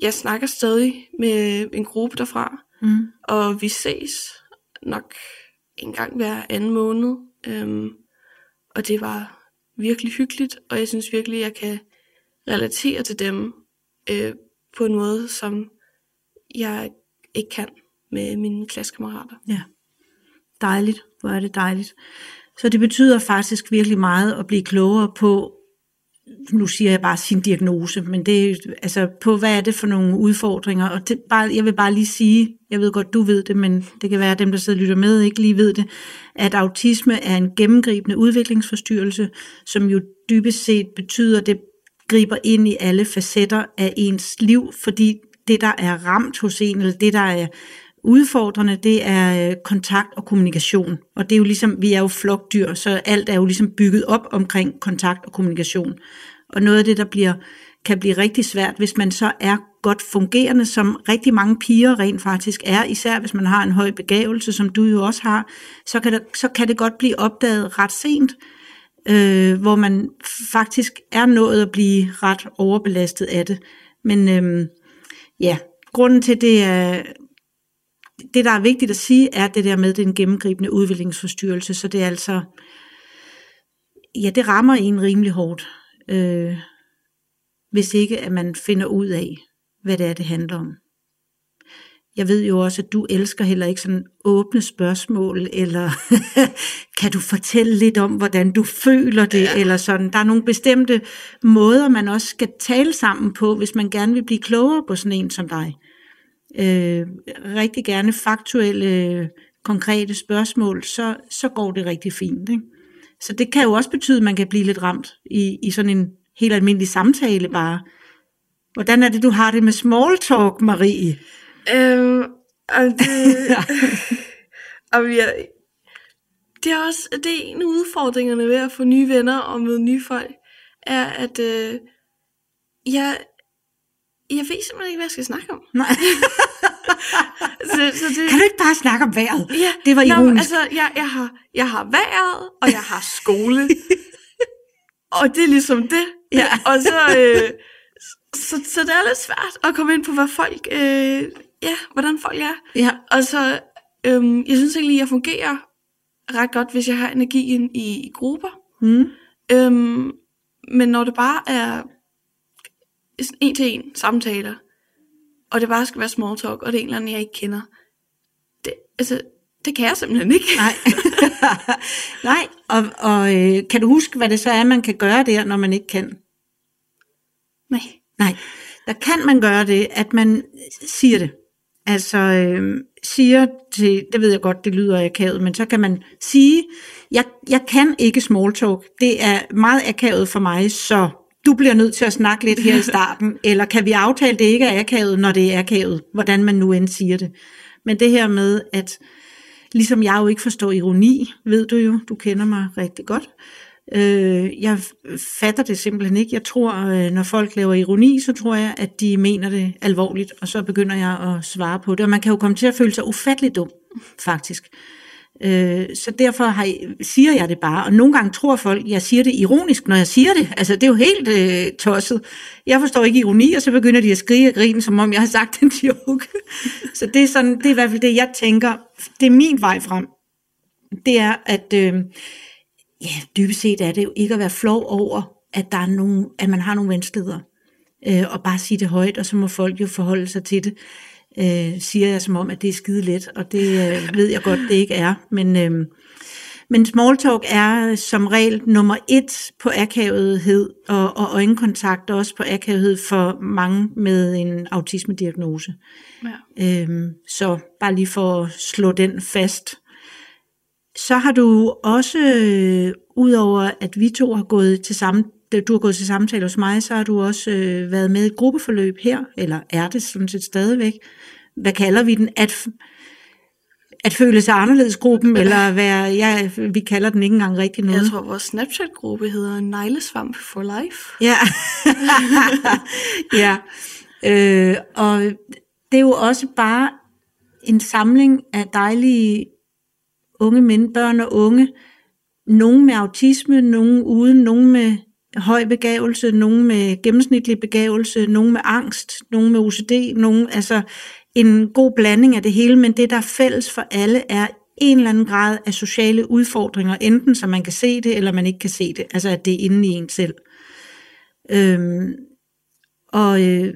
jeg snakker stadig med en gruppe derfra, Mm. og vi ses nok en gang hver anden måned. Øhm, og det var virkelig hyggeligt, og jeg synes virkelig, jeg kan relatere til dem øh, på en måde, som jeg ikke kan med mine klassekammerater. Ja. Dejligt. Hvor er det dejligt. Så det betyder faktisk virkelig meget at blive klogere på, nu siger jeg bare sin diagnose, men det er altså på, hvad er det for nogle udfordringer, og det, bare, jeg vil bare lige sige, jeg ved godt, du ved det, men det kan være, at dem, der sidder og lytter med, ikke lige ved det, at autisme er en gennemgribende udviklingsforstyrrelse, som jo dybest set betyder, at det griber ind i alle facetter af ens liv, fordi det, der er ramt hos en, eller det, der er udfordrende, det er øh, kontakt og kommunikation. Og det er jo ligesom, vi er jo flokdyr, så alt er jo ligesom bygget op omkring kontakt og kommunikation. Og noget af det, der bliver, kan blive rigtig svært, hvis man så er godt fungerende, som rigtig mange piger rent faktisk er, især hvis man har en høj begavelse, som du jo også har, så kan, det, så kan det godt blive opdaget ret sent, øh, hvor man faktisk er nået at blive ret overbelastet af det. Men øh, ja, grunden til det er, det der er vigtigt at sige, er det der med den gennemgribende udviklingsforstyrrelse, så det er altså, ja, det rammer en rimelig hårdt, øh, hvis ikke at man finder ud af, hvad det er, det handler om. Jeg ved jo også, at du elsker heller ikke sådan åbne spørgsmål, eller kan du fortælle lidt om, hvordan du føler det, ja. eller sådan. Der er nogle bestemte måder, man også skal tale sammen på, hvis man gerne vil blive klogere på sådan en som dig. Øh, rigtig gerne faktuelle, konkrete spørgsmål, så, så går det rigtig fint. Ikke? Så det kan jo også betyde, at man kan blive lidt ramt i, i sådan en helt almindelig samtale bare. Hvordan er det, du har det med small talk, Marie? Øhm, og det, og jeg, det er også det er en af udfordringerne ved at få nye venner og møde nye folk, er at øh, jeg, jeg ved simpelthen ikke, hvad jeg skal snakke om. Nej. Så, så det, Kan du ikke bare snakke om vejret? ja, Det var Nå, ironisk. altså, jeg, jeg, har, jeg har vejret, og jeg har skole. og det er ligesom det. Ja. Og så, øh, så, så det er lidt svært at komme ind på, hvad folk, øh, ja, hvordan folk er. Ja. Og så, øhm, jeg synes egentlig, jeg fungerer ret godt, hvis jeg har energien i, i grupper. Mm. Øhm, men når det bare er en til en samtaler, og det bare skal være small talk, og det er en eller anden, jeg ikke kender, det, altså, det kan jeg simpelthen ikke. Nej. Nej, og, og øh, kan du huske, hvad det så er, man kan gøre der, når man ikke kan? Nej. Nej, der kan man gøre det, at man siger det. Altså øh, siger til, det ved jeg godt, det lyder akavet, men så kan man sige, jeg, jeg kan ikke small talk, det er meget akavet for mig, så du bliver nødt til at snakke lidt her i starten, eller kan vi aftale, det ikke er akavet, når det er akavet, hvordan man nu end siger det. Men det her med, at ligesom jeg jo ikke forstår ironi, ved du jo, du kender mig rigtig godt, Øh, jeg fatter det simpelthen ikke. Jeg tror, øh, når folk laver ironi, så tror jeg, at de mener det alvorligt, og så begynder jeg at svare på det. Og man kan jo komme til at føle sig ufattelig dum, faktisk. Øh, så derfor har jeg, siger jeg det bare. Og nogle gange tror folk, jeg siger det ironisk, når jeg siger det. Altså, det er jo helt øh, tosset. Jeg forstår ikke ironi, og så begynder de at skrige og grine, som om jeg har sagt en joke. så det er, sådan, det er i hvert fald det, jeg tænker. Det er min vej frem. Det er, at... Øh, ja, dybest set er det jo ikke at være flov over, at, der er nogen, at man har nogle vanskeligheder. Øh, og bare sige det højt, og så må folk jo forholde sig til det. Øh, siger jeg som om, at det er skide let, og det øh, ved jeg godt, det ikke er. Men, øh, men small talk er som regel nummer et på akavethed, og, og øjenkontakt også på akavethed for mange med en autismediagnose. Ja. Øhm, så bare lige for at slå den fast. Så har du også, øh, udover at vi to har gået til samme, du har gået til samtale hos mig, så har du også øh, været med i et gruppeforløb her, eller er det sådan set stadigvæk. Hvad kalder vi den? At, at føle sig anderledes gruppen, eller være, ja, vi kalder den ikke engang rigtig noget. Jeg tror, vores Snapchat-gruppe hedder Neglesvamp for Life. Ja. ja. Øh, og det er jo også bare en samling af dejlige unge mænd, børn og unge. Nogle med autisme, nogle uden, nogle med høj begavelse, nogle med gennemsnitlig begavelse, nogle med angst, nogle med OCD, nogle, altså en god blanding af det hele, men det der er fælles for alle er en eller anden grad af sociale udfordringer, enten så man kan se det, eller man ikke kan se det, altså at det er inde i en selv. Øhm, og øh,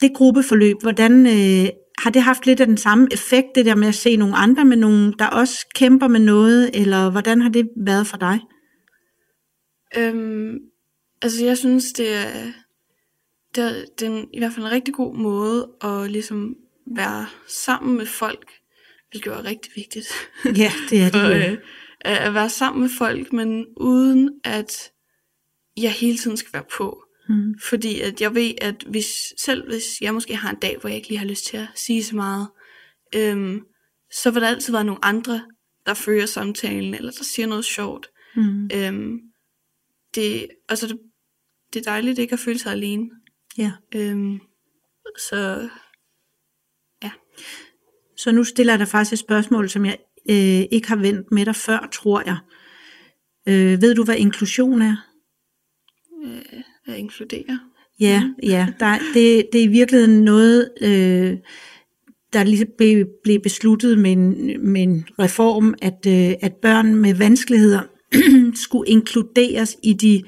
det gruppeforløb, hvordan øh, har det haft lidt af den samme effekt, det der med at se nogle andre med nogen, der også kæmper med noget, eller hvordan har det været for dig? Øhm, altså, jeg synes, det er, det det er en, i hvert fald en rigtig god måde at ligesom være sammen med folk, hvilket er rigtig vigtigt. Ja, det er det For, øh, at at være sammen med folk, men uden at jeg hele tiden skal være på. Mm. Fordi at jeg ved, at hvis, selv hvis jeg måske har en dag, hvor jeg ikke lige har lyst til at sige så meget, øhm, så vil der altid være nogle andre, der fører samtalen, eller der siger noget sjovt. Mm. Øhm, det, altså det, det er dejligt ikke at føle sig alene. Ja. Øhm, så Så nu stiller jeg dig faktisk et spørgsmål, som jeg øh, ikke har vendt med dig før, tror jeg. Øh, ved du, hvad inklusion er? øh, at inkludere. Ja, ja. Der, det, det er i virkeligheden noget, øh, der lige blev, blev besluttet med en, med en reform, at, øh, at børn med vanskeligheder skulle inkluderes i de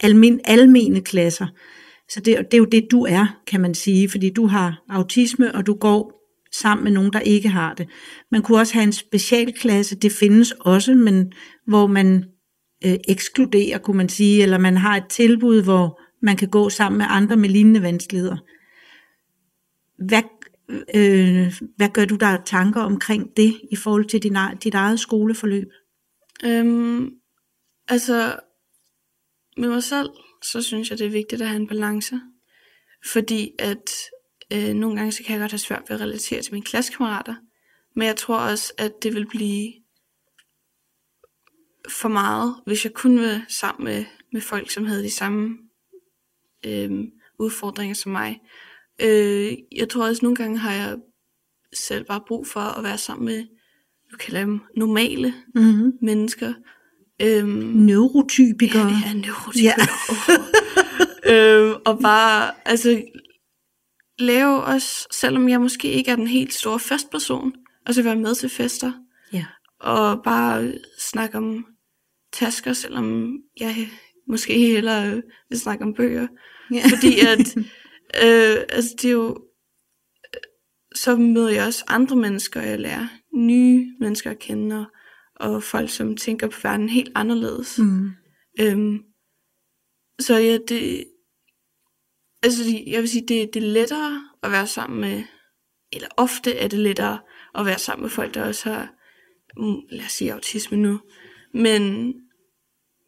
almen, almene klasser. Så det, det er jo det, du er, kan man sige, fordi du har autisme, og du går sammen med nogen, der ikke har det. Man kunne også have en specialklasse, det findes også, men hvor man øh, ekskluderer, kunne man sige, eller man har et tilbud, hvor man kan gå sammen med andre med lignende vanskeligheder. Hvad, øh, hvad gør du der tanker omkring det i forhold til din, dit eget skoleforløb? Øhm, altså, med mig selv, så synes jeg, det er vigtigt at have en balance. Fordi at øh, nogle gange, så kan jeg godt have svært ved at relatere til mine klassekammerater. Men jeg tror også, at det vil blive for meget, hvis jeg kun var sammen med, med folk, som havde de samme øh, udfordringer som mig. Øh, jeg tror også, nogle gange har jeg selv bare brug for at være sammen med, nu kalder jeg dem normale Mm-hmm. mennesker. Øhm, Neurotypikere. Ja, er neurotypikere. Ja. øhm, og bare, altså, lave også, selvom jeg måske ikke er den helt store festperson, og så være med til fester, ja. og bare snakke om tasker, selvom jeg måske hellere vil snakke om bøger. Ja. Fordi at, øh, altså det er jo, så møder jeg også andre mennesker, jeg lærer nye mennesker at kende, og, og folk, som tænker på verden helt anderledes. Mm. Øhm, så ja, det, altså jeg vil sige, det, det er lettere at være sammen med, eller ofte er det lettere at være sammen med folk, der også har, mm, lad os sige autisme nu, men,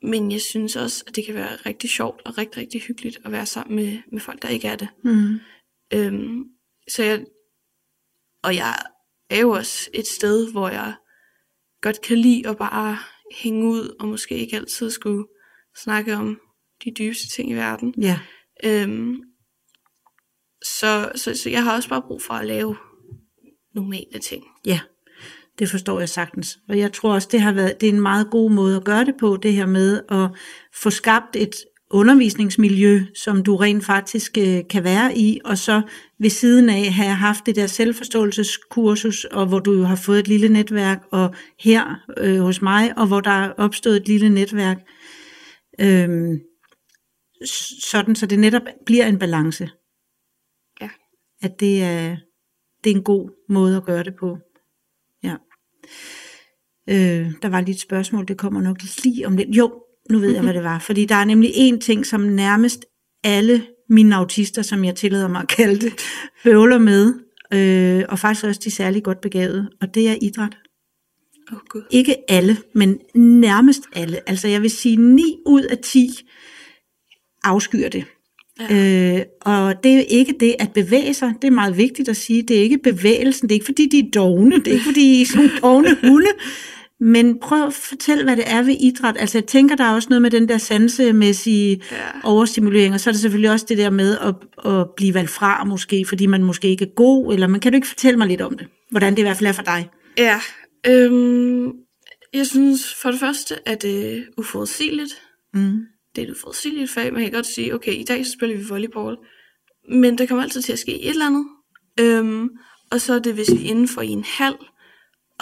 men jeg synes også, at det kan være rigtig sjovt og rigtig, rigtig hyggeligt at være sammen med, med folk, der ikke er det. Mm. Øhm, så jeg, og jeg er jo også et sted, hvor jeg godt kan lide at bare hænge ud, og måske ikke altid skulle snakke om de dybeste ting i verden. Ja. Øhm, så, så, så jeg har også bare brug for at lave normale ting. Ja, det forstår jeg sagtens. Og jeg tror også, det har været det er en meget god måde at gøre det på, det her med at få skabt et undervisningsmiljø, som du rent faktisk øh, kan være i, og så ved siden af have haft det der selvforståelseskursus, og hvor du jo har fået et lille netværk, og her øh, hos mig, og hvor der er opstået et lille netværk, øh, sådan så det netop bliver en balance. Ja. At det er, det er en god måde at gøre det på. Ja. Øh, der var lige et spørgsmål, det kommer nok lige om lidt. Jo, nu ved jeg, hvad det var. Fordi der er nemlig en ting, som nærmest alle mine autister, som jeg tillader mig at kalde det, bøvler med, øh, og faktisk også de særlig godt begavede, og det er idræt. Oh, gud. Ikke alle, men nærmest alle. Altså jeg vil sige 9 ud af 10 afskyer det. Ja. Øh, og det er jo ikke det at bevæge sig, det er meget vigtigt at sige, det er ikke bevægelsen, det er ikke fordi de er dogne, det er ikke fordi I er sådan dogne hunde, men prøv at fortælle, hvad det er ved idræt. Altså jeg tænker, der er også noget med den der sansemæssige Ja. overstimulering, og så er det selvfølgelig også det der med at, at blive valgt fra måske, fordi man måske ikke er god, eller man kan du ikke fortælle mig lidt om det, hvordan det i hvert fald er for dig? Ja, øhm, jeg synes for det første, at det er uforudsigeligt. Mm. Det er et uforudsigeligt fag. Man kan godt sige, okay, i dag så spiller vi volleyball. Men der kommer altid til at ske et eller andet. Øhm, og så er det, hvis vi er inden for i en halv.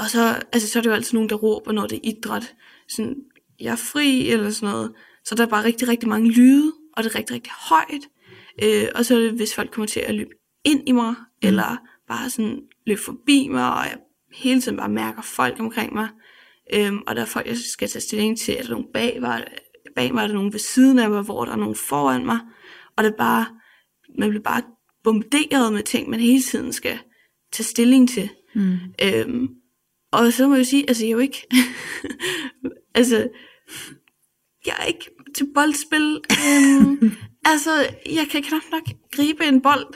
Og så, altså, så er det jo altid nogen, der råber, når det er idræt. Sådan, jeg er fri, eller sådan noget. Så der er bare rigtig, rigtig mange lyde, og det er rigtig, rigtig højt. Øh, og så er det, hvis folk kommer til at løbe ind i mig, mm. eller bare sådan løbe forbi mig, og jeg hele tiden bare mærker folk omkring mig. Øhm, og der er folk, jeg skal tage stilling til, er der nogen bag mig, bag mig er der nogen ved siden af mig, hvor der er nogen foran mig. Og det er bare, man bliver bare bombarderet med ting, man hele tiden skal tage stilling til. Mm. Øhm, og så må jeg sige, altså jeg er jo ikke, altså, jeg er ikke til boldspil. Øhm, altså, jeg kan knap nok gribe en bold.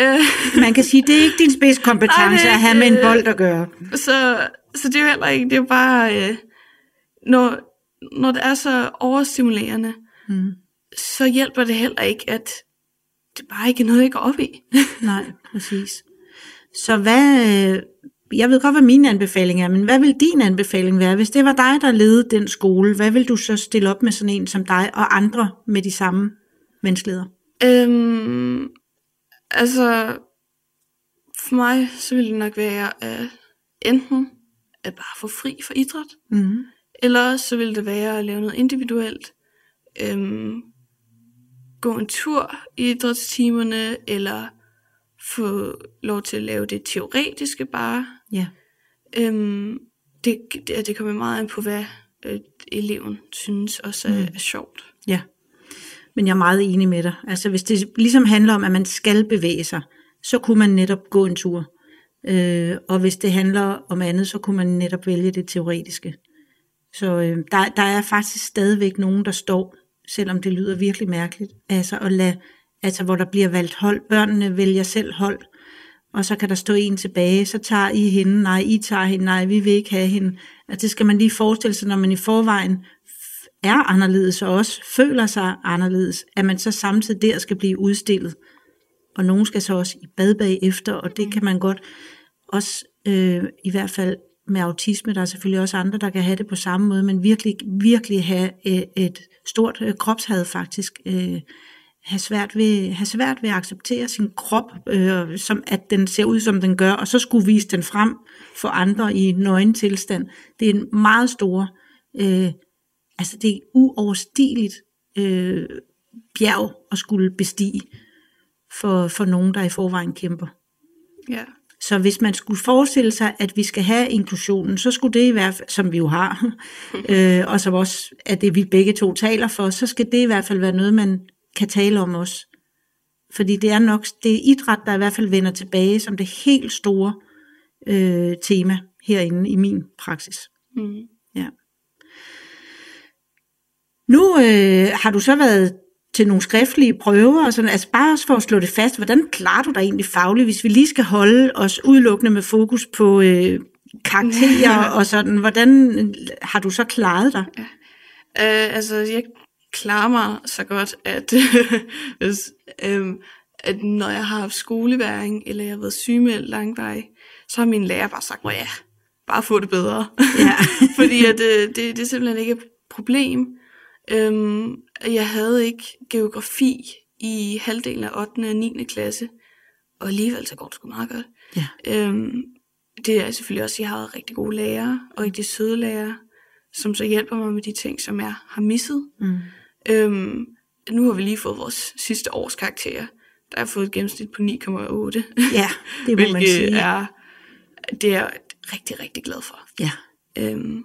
Øh, Man kan sige, det er ikke din spidskompetence at have med en ikke, bold at gøre. så, så det er jo heller ikke, det er jo bare, øh, når, når det er så overstimulerende, Mm. så hjælper det heller ikke, at det bare ikke er noget, jeg går op i. Nej, præcis. Så hvad, øh, jeg ved godt, hvad min anbefaling er, men hvad vil din anbefaling være? Hvis det var dig, der ledede den skole, hvad vil du så stille op med sådan en som dig og andre med de samme vanskeligheder? Øhm, altså, for mig, så ville det nok være at enten at bare få fri for idræt, Mm. eller så ville det være at lave noget individuelt. Øhm, gå en tur i idrætstimerne, eller få lov til at lave det teoretiske bare. Ja. Øhm, det, det, det kommer meget an på, hvad øh, eleven synes også er, Mm. er sjovt. Ja, men jeg er meget enig med dig. Altså hvis det ligesom handler om, at man skal bevæge sig, så kunne man netop gå en tur. Øh, og hvis det handler om andet, så kunne man netop vælge det teoretiske. Så øh, der, der er faktisk stadigvæk nogen, der står, selvom det lyder virkelig mærkeligt, altså, at lade, altså hvor der bliver valgt hold. Børnene vælger selv hold, og så kan der stå en tilbage, så tager I hende, nej, I tager hende, nej, vi vil ikke have hende. Altså, det skal man lige forestille sig, når man i forvejen er anderledes og også føler sig anderledes, at man så samtidig der skal blive udstillet. Og nogen skal så også i bad bagefter, og det kan man godt også, øh, i hvert fald med autisme, der er selvfølgelig også andre, der kan have det på samme måde, men virkelig, virkelig have et, et stort øh, kropshad faktisk, øh, have svært, ved, have svært ved at acceptere sin krop, øh, som at den ser ud, som den gør, og så skulle vise den frem for andre i nøgen tilstand. Det er en meget stor, øh, altså det er uoverstigeligt øh, bjerg at skulle bestige for, for nogen, der i forvejen kæmper. Ja. Så hvis man skulle forestille sig, at vi skal have inklusionen, så skulle det i hvert fald, som vi jo har, øh, og som også er det, vi begge to taler for, så skal det i hvert fald være noget, man kan tale om os. Fordi det er nok det er idræt, der i hvert fald vender tilbage som det helt store øh, tema herinde i min praksis. Mm. Ja. Nu øh, har du så været til nogle skriftlige prøver, og sådan, altså bare også for at slå det fast, hvordan klarer du dig egentlig fagligt, hvis vi lige skal holde os udelukkende med fokus på øh, karakterer og sådan, hvordan har du så klaret dig? Ja. Uh, altså, jeg klarer mig så godt, at, hvis, um, at når jeg har haft skoleværing, eller jeg har været sygemeldt langvej, så har min lærer bare sagt, ja, bare få det bedre. Ja. Fordi at, uh, det, det er simpelthen ikke et problem. Um, jeg havde ikke geografi i halvdelen af 8. og 9. klasse, og alligevel så går det sgu meget godt. Ja. Um, det er selvfølgelig også, at jeg har rigtig gode lærere, og rigtig søde lærere, som så hjælper mig med de ting, som jeg har misset. Mm. Øhm, nu har vi lige fået vores sidste års karakterer. Der har fået et gennemsnit på 9,8. Ja, det må man sige. er, det er jeg rigtig, rigtig glad for. Ja. Øhm,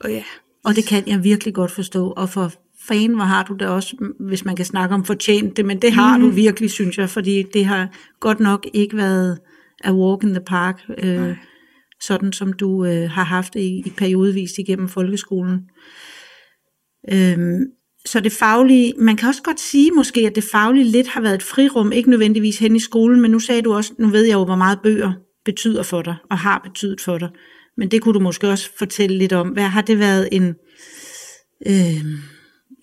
og ja, Og det kan jeg virkelig godt forstå. Og for fan, hvor har du det også, hvis man kan snakke om fortjent det, men det har Mhm. du virkelig, synes jeg, fordi det har godt nok ikke været a walk in the park, øh, sådan som du øh, har haft det i, i periodevis igennem folkeskolen. Øhm, så det faglige, man kan også godt sige måske, at det faglige lidt har været et frirum, ikke nødvendigvis hen i skolen, men nu sagde du også, nu ved jeg jo, hvor meget bøger betyder for dig, og har betydet for dig. Men det kunne du måske også fortælle lidt om. Hvad har det været en, øh,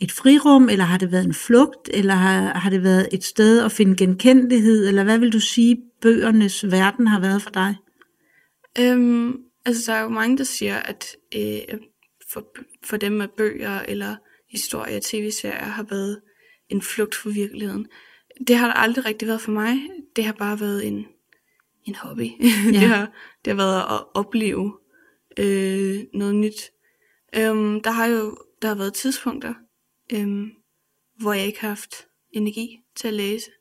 et frirum, eller har det været en flugt, eller har, har det været et sted at finde genkendelighed, eller hvad vil du sige, bøgernes verden har været for dig? Øhm, altså, der er jo mange, der siger, at øh, for, for dem med bøger eller historier, tv-serier har været en flugt fra virkeligheden. Det har der aldrig rigtig været for mig. Det har bare været en, en hobby. Ja. det, har, det har været at opleve øh, noget nyt. Øhm, der har jo der har været tidspunkter, øhm, hvor jeg ikke har haft energi til at læse,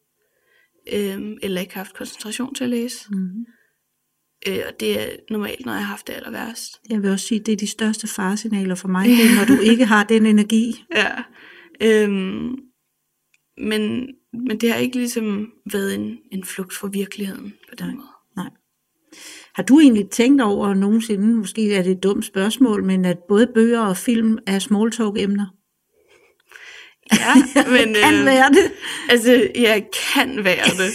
øhm, eller ikke har haft koncentration til at læse. Mm-hmm. Øh, og det er normalt, når jeg har haft det aller værst. Jeg vil også sige, det er de største faresignaler for mig, det er, når du ikke har den energi. Ja. Øhm, men, men det har ikke ligesom været en, en flugt fra virkeligheden på den Nej. måde. Nej. Har du egentlig tænkt over nogensinde, måske er det et dumt spørgsmål, men at både bøger og film er small talk emner? Ja, men Kan øh, være det. altså, jeg kan være det.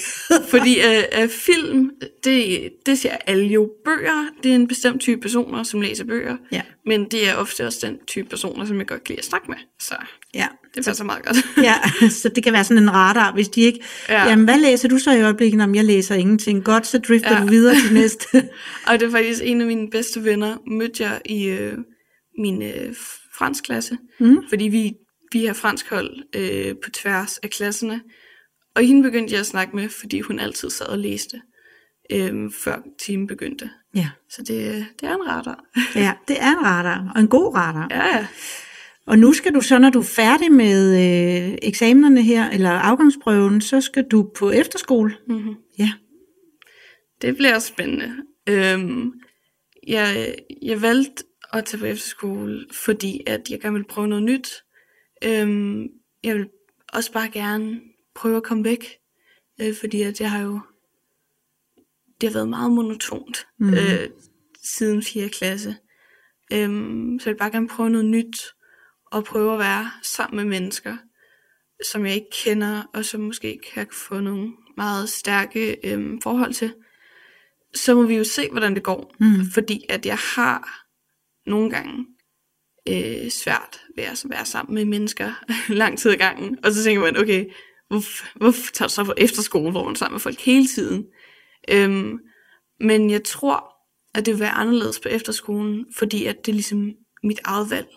Fordi øh, film, det, det siger alle jo. Bøger, det er en bestemt type personer, som læser bøger. Ja. Men det er ofte også den type personer, som jeg godt kan lide at snakke med. Så Ja. det passer meget godt. ja, så det kan være sådan en radar, hvis de ikke... Ja. Ja. Jamen, hvad læser du så i øjeblikket? Om jeg læser ingenting. Godt, så drifter. Ja. du videre til næste. Og det er faktisk en af mine bedste venner, mødte jeg i øh, min øh, fransk klasse. Mm. Fordi vi, vi har fransk hold øh, på tværs af klasserne. Og hende begyndte jeg at snakke med, fordi hun altid sad og læste, øh, før timen begyndte. ja. Så det, det er en radar. ja, det er en radar, og en god radar. ja, ja. Og nu skal du så, når du er færdig med øh, eksamenerne her, eller afgangsprøven, så skal du på efterskole. Mm-hmm. Ja. Det bliver spændende. Øhm, jeg, jeg valgte at tage på efterskole, fordi at jeg gerne vil prøve noget nyt. Øhm, jeg vil også bare gerne prøve at komme væk, øh, fordi at jeg har jo det har været meget monotont mm. øh, siden 4. klasse. Øhm, så jeg vil bare gerne prøve noget nyt, og prøve at være sammen med mennesker, som jeg ikke kender, og som måske kan få nogle meget stærke øhm, forhold til. så må vi jo se, hvordan det går. Mm. Fordi at jeg har nogle gange øh, svært ved at være sammen med mennesker lang tid ad gangen. Og så tænker man, okay, hvorfor, hvorfor tager du så på efterskole, hvor man er sammen med folk hele tiden? Øhm, men jeg tror, at det vil være anderledes på efterskolen, fordi at det er ligesom mit eget valg.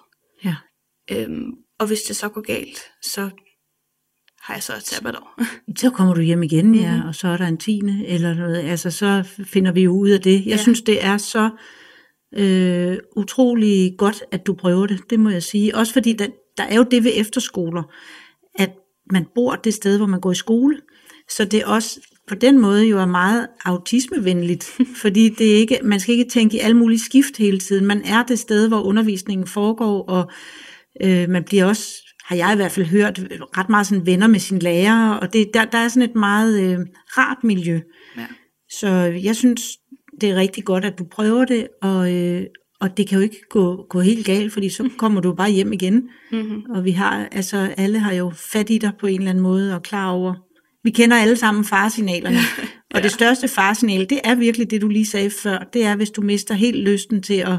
Ja. Øhm, og hvis det så går galt, så har jeg så et sabbatår. Så kommer du hjem igen, ja, Mhm. og så er der en tiende eller noget. Altså, så finder vi jo ud af det. Jeg Ja. synes, det er så øh, utrolig godt, at du prøver det. Det må jeg sige. Også fordi, der, der er jo det ved efterskoler, at man bor det sted, hvor man går i skole. Så det er også på den måde jo er meget autismevenligt, fordi det er ikke, man skal ikke tænke i alle mulige skift hele tiden. Man er det sted, hvor undervisningen foregår, og øh, man bliver også, har jeg i hvert fald hørt, ret meget sådan venner med sine lærere, og det, der, der er sådan et meget øh, rart miljø. Ja. Så jeg synes, det er rigtig godt, at du prøver det, og, øh, og det kan jo ikke gå, gå helt galt, fordi så kommer du bare hjem igen. Mm-hmm. Og vi har, altså alle har jo fat i dig på en eller anden måde, og klar over, vi kender alle sammen faresignalerne. Og det største faresignal, det er virkelig det, du lige sagde før. Det er, hvis du mister helt lysten til at,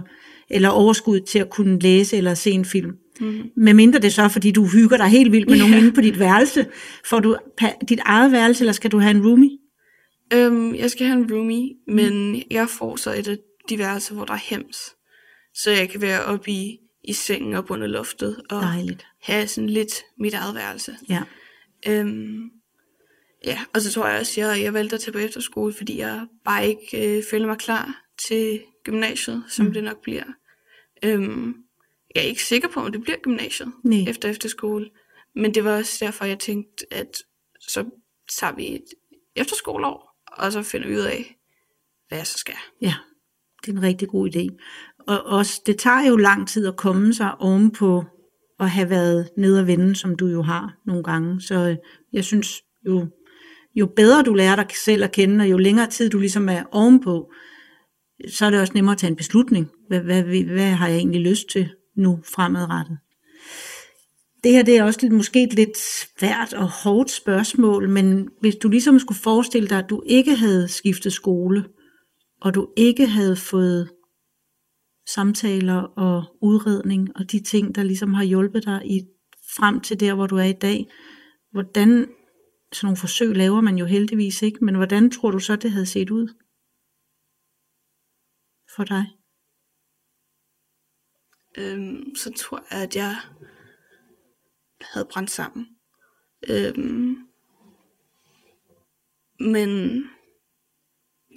eller overskud til at kunne læse eller se en film. Mm-hmm. Med mindre det så, fordi du hygger dig helt vildt med nogen Ja. inde på dit værelse. Får du dit eget værelse, eller skal du have en roomie? Øhm, jeg skal have en roomie, men jeg får så et af de værelser, hvor der er hems. Så jeg kan være oppe i, i sengen op under loftet og Dejligt. have sådan lidt mit eget værelse. Ja. Øhm, ja, og så tror jeg også, at jeg, jeg valgte at tage på efterskole, fordi jeg bare ikke øh, føler mig klar til gymnasiet, som Mm. mm. det nok bliver. Øhm, jeg er ikke sikker på, om det bliver gymnasiet Nej. efter efterskole. Men det var også derfor, jeg tænkte, at så tager vi et efterskoleår, og så finder vi ud af, hvad jeg så skal. Ja, det er en rigtig god idé. Og også, det tager jo lang tid at komme sig ovenpå at have været nede og vende, som du jo har nogle gange. Så jeg synes, jo, jo bedre du lærer dig selv at kende, og jo længere tid du ligesom er ovenpå, så er det også nemmere at tage en beslutning. Hvad, hvad, hvad har jeg egentlig lyst til nu fremadrettet? Det her det er også lidt, måske et lidt svært og hårdt spørgsmål, men hvis du ligesom skulle forestille dig, at du ikke havde skiftet skole, og du ikke havde fået samtaler og udredning og de ting, der ligesom har hjulpet dig i, frem til der, hvor du er i dag, hvordan, sådan nogle forsøg laver man jo heldigvis ikke, men hvordan tror du så, det havde set ud for dig? øhm, så tror jeg, at jeg havde brændt sammen. Øhm, men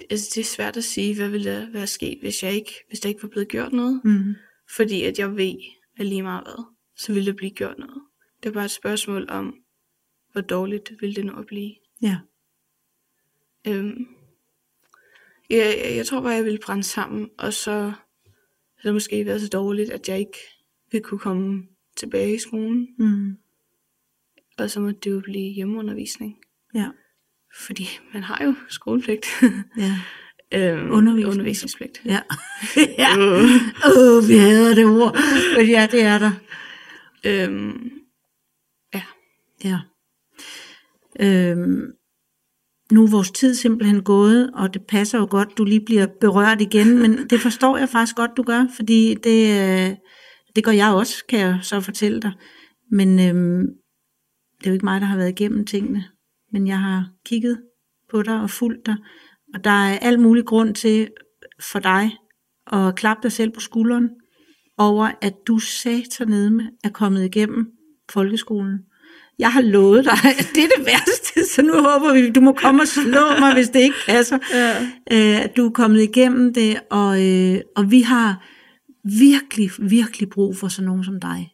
altså, det er svært at sige, hvad ville der være sket, hvis, jeg ikke, hvis der ikke var blevet gjort noget. Mm. Fordi at jeg ved, at lige meget hvad, så ville der blive gjort noget. Det er bare et spørgsmål om, hvor dårligt ville det nå at blive. Ja. Øhm, jeg, jeg, jeg tror bare, jeg ville brænde sammen, og så havde det måske været så dårligt, at jeg ikke ville kunne komme tilbage i skolen. Mm. Og så måtte det jo blive hjemmeundervisning. Ja. Fordi man har jo skolepligt. Ja. øhm, Undervisning. Undervisningspligt. Ja. ja. Åh, oh, vi hader det ord. Men ja, det er der. Øhm, Ja. Øhm, nu er vores tid simpelthen gået, og det passer jo godt, du lige bliver berørt igen, men det forstår jeg faktisk godt, du gør, fordi det, øh, det gør jeg også, kan jeg så fortælle dig. Men øhm, det er jo ikke mig, der har været igennem tingene, men jeg har kigget på dig og fulgt dig, og der er al mulig grund til for dig at klappe dig selv på skulderen over, at du satanedme er kommet igennem folkeskolen. Jeg har lovet dig, at det er det værste, så nu håber vi, du må komme og slå mig, hvis det ikke passer. Ja. Øh, at du er kommet igennem det, og, øh, og vi har virkelig, virkelig brug for sådan nogen som dig.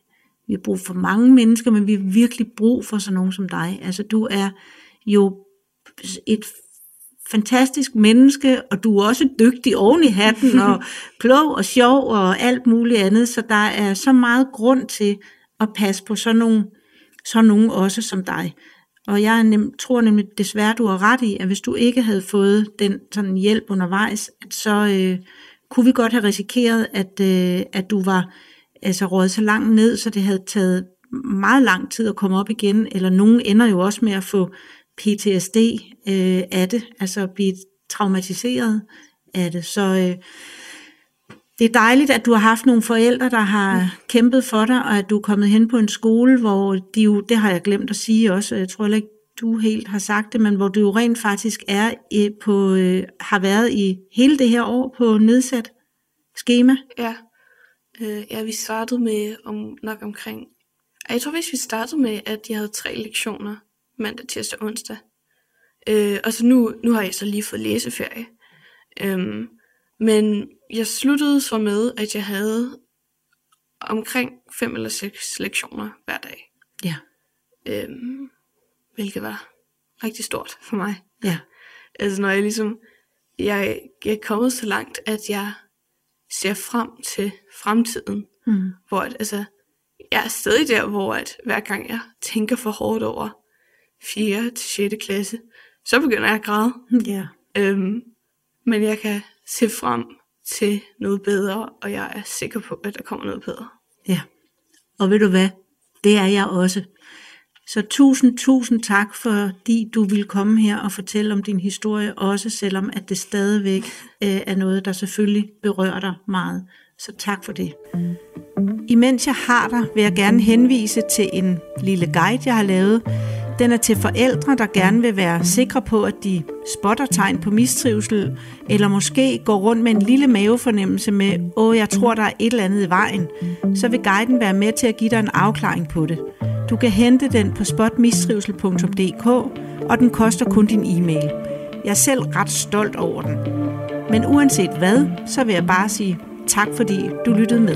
Vi har brug for mange mennesker, men vi har virkelig brug for sådan nogen som dig. Altså du er jo et fantastisk menneske, og du er også dygtig oven i hatten, og klog og sjov og alt muligt andet, så der er så meget grund til at passe på sådan nogle, sådan nogen også som dig. Og jeg nem, tror nemlig desværre, du har ret i, at hvis du ikke havde fået den sådan hjælp undervejs, at så øh, kunne vi godt have risikeret, at, øh, at du var altså røget så langt ned, så det havde taget meget lang tid at komme op igen, eller nogen ender jo også med at få PTSD øh, af det, altså at blive traumatiseret af det. Så øh, det er dejligt, at du har haft nogle forældre, der har mm. kæmpet for dig, og at du er kommet hen på en skole, hvor de jo, det har jeg glemt at sige også, jeg tror ikke, du helt har sagt det, men hvor du jo rent faktisk er på, øh, har været i hele det her år på nedsat schema. Ja, øh, ja vi startede med om, nok omkring, jeg tror hvis vi startede med, at jeg havde tre lektioner, mandag, tirsdag og onsdag. Øh, og så nu, nu har jeg så lige fået læseferie. Øhm, men jeg sluttede så med, at jeg havde omkring fem eller seks lektioner hver dag. Ja. Øhm, hvilket var rigtig stort for mig. Ja. Altså når jeg ligesom, jeg, jeg er kommet så langt, at jeg ser frem til fremtiden. Mm. Hvor at, altså, jeg er stadig der, hvor at hver gang jeg tænker for hårdt over 4. til 6. klasse, så begynder jeg at græde. Ja. Øhm, men jeg kan se frem til noget bedre, og jeg er sikker på, at der kommer noget bedre. Ja. Og ved du hvad? Det er jeg også. Så tusind, tusind tak, fordi du vil komme her og fortælle om din historie, også selvom at det stadigvæk øh, er noget, der selvfølgelig berører dig meget. Så tak for det. Imens jeg har dig, vil jeg gerne henvise til en lille guide, jeg har lavet. Den er til forældre, der gerne vil være sikre på, at de spotter tegn på mistrivsel, eller måske går rundt med en lille mavefornemmelse med, åh, jeg tror, der er et eller andet i vejen. Så vil guiden være med til at give dig en afklaring på det. Du kan hente den på spotmistrivsel.dk, og den koster kun din e-mail. Jeg er selv ret stolt over den. Men uanset hvad, så vil jeg bare sige tak, fordi du lyttede med.